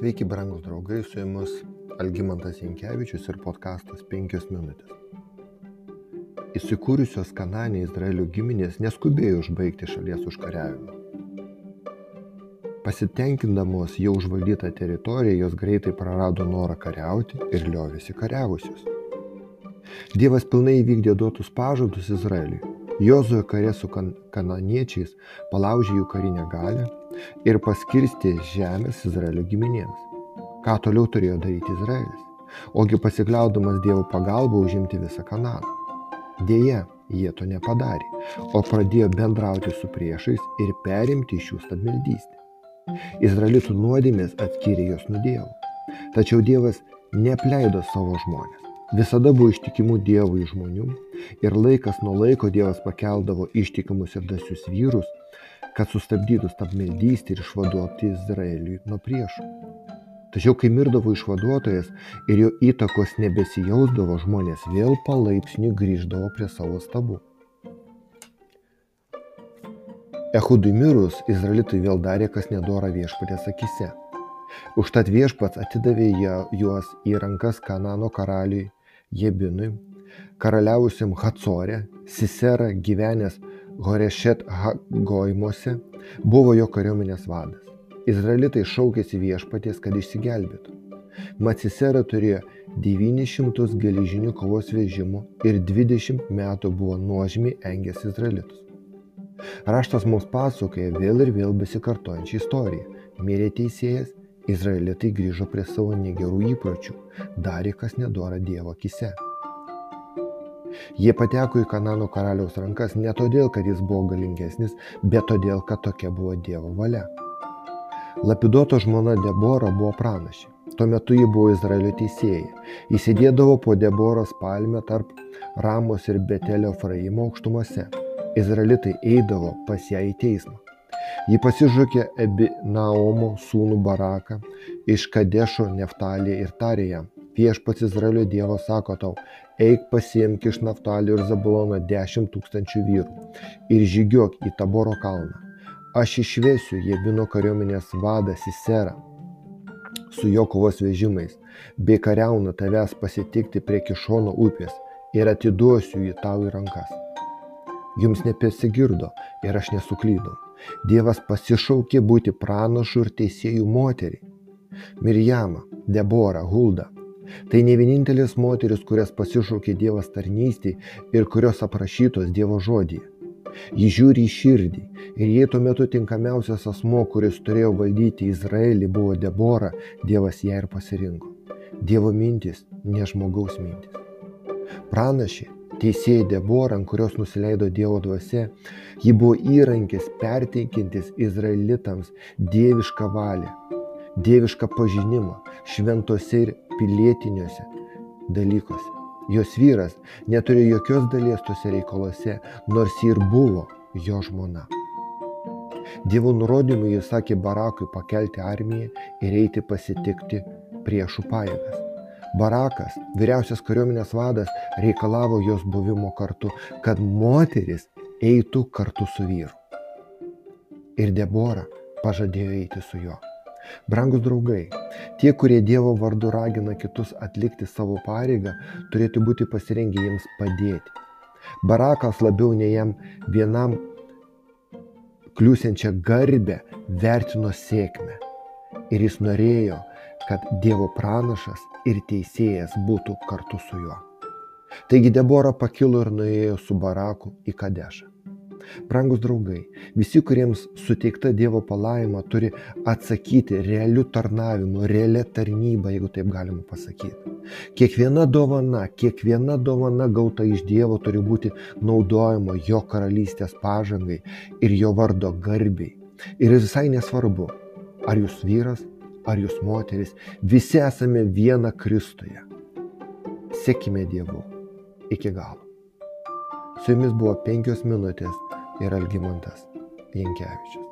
Sveiki, brangūs draugai, su jumis Algymantas Jankievičius ir podkastas 5 minutės. Įsikūrusios Kananė Izraelio giminės neskubėjo užbaigti šalies užkariavimo. Pasitenkindamos jau užvaldytą teritoriją, jos greitai prarado norą kariauti ir liovėsi kariavusios. Dievas pilnai įvykdė duotus pažadus Izraeliui. Jozuo kare su kan kananiečiais palaužė jų karinę galę ir paskirstė žemės Izraelio giminėms. Ką toliau turėjo daryti Izraelis? Ogi pasikliaudamas Dievo pagalba užimti visą Kananą. Deja, jie to nepadarė, o pradėjo bendrauti su priešais ir perimti iš jų stabmeldystę. Izraelitų nuodėmės atskyrė juos nuo Dievo. Tačiau Dievas neapleido savo žmonės. Visada buvo ištikimų Dievui žmonių ir laikas nuo laiko Dievas pakeldavo ištikimus ir dasius vyrus, kad sustabdytų stabmeldystę ir išvaduoti Izraeliui nuo priešų. Tačiau kai mirdavo išvaduotojas ir jo įtakos nebesijausdavo, žmonės vėl palaipsniui grįždavo prie savo stabų. Ehudui mirus, izraelitai vėl darė, kas nedora viešpatės akise. Užtat viešpats atidavė juos į rankas Kanano karaliui Jebinui, karaliavusiam Hacore, Sisera gyvenęs Horešet Hagoimuose buvo jo kariuomenės vadas. Izraelitai šaukėsi viešpaties, kad išsigelbėtų. Macisera turėjo 900 geležinių kovos vežimų ir 20 metų buvo nuožmiai engęs izraelitus. Raštas mums pasakoja vėl ir vėl besikartojančią istoriją. Mirė teisėjas, izraelitai grįžo prie savo negerų įpročių, darė kas nedora Dievo akise. Jie pateko į Kanano karaliaus rankas ne todėl, kad jis buvo galingesnis, bet todėl, kad tokia buvo Dievo valia. Lapiduoto žmona Debora buvo pranašė. Tuo metu ji buvo Izraelio teisėja. Jis sėdėdavo po Deboros palmę tarp Ramos ir Betelio Fraimo aukštumose. Izraelitai eidavo pas ją į teismą. Ji pasižukė Ebi Naomo sūnų Baraką iš Kadešo Neftalį ir tarė jam, viešpats Izraelio Dievas sako tau, eik pasiimk iš Naftalio ir Zabulono dešimt tūkstančių vyrų ir žygiuok į Taboro kalną. Aš išvesiu Jebino kariuomenės vadą Siserą su jo kovos vežimais, bei kariauna tavęs pasitikti prie Kišono upės ir atiduosiu jį tau į rankas. Jums nepesigirdo ir aš nesuklydau. Dievas pasišaukė būti pranašu ir teisėjų moteriai. Mirjama, Debora, Hulda, Tai ne vienintelės moteris, kurias pasišaukė Dievas tarnystį ir kurios aprašytos Dievo žodyje. Ji žiūri į širdį ir jei tuo metu tinkamiausias asmo, kuris turėjo valdyti Izraelį, buvo Debora, Dievas ją ir pasirinko. Dievo mintis, ne žmogaus mintis. Pranašė, teisėjai Debora, ant kurios nusileido Dievo dvasia, ji buvo įrankis perteikintis Izraelitams dievišką valią, dievišką pažinimą šventose ir pilietiniuose dalykuose. Jos vyras neturėjo jokios dalies tuose reikaluose, nors ji ir buvo jo žmona. Dievo nurodymu jis sakė Barakui pakelti armiją ir eiti pasitikti priešų pajėgas. Barakas, vyriausias kariuomenės vadas, reikalavo jos buvimo kartu, kad moteris eitų kartu su vyru. Ir Debora pažadėjo eiti su juo. Brangus draugai, tie, kurie Dievo vardu ragina kitus atlikti savo pareigą, turėtų būti pasirengę jiems padėti. Barakas labiau nei jam vienam kliūsiančią garbę vertino sėkmę. Ir jis norėjo, kad Dievo pranašas ir teisėjas būtų kartu su juo. Taigi Debora pakilo ir nuėjo su Baraku į Kadešą. Brangus draugai, visi, kuriems suteikta Dievo palaima, turi atsakyti realiu tarnavimu, realia tarnyba, jeigu taip galima pasakyti. Kiekviena dovana, kiekviena dovana gauta iš Dievo turi būti naudojama jo karalystės pažangai ir jo vardo garbiai. Ir visai nesvarbu, ar jūs vyras, ar jūs moteris, visi esame viena Kristuje. Sekime Dievu iki galo. Su jumis buvo penkios minutės ir Algymantas Jankievičius.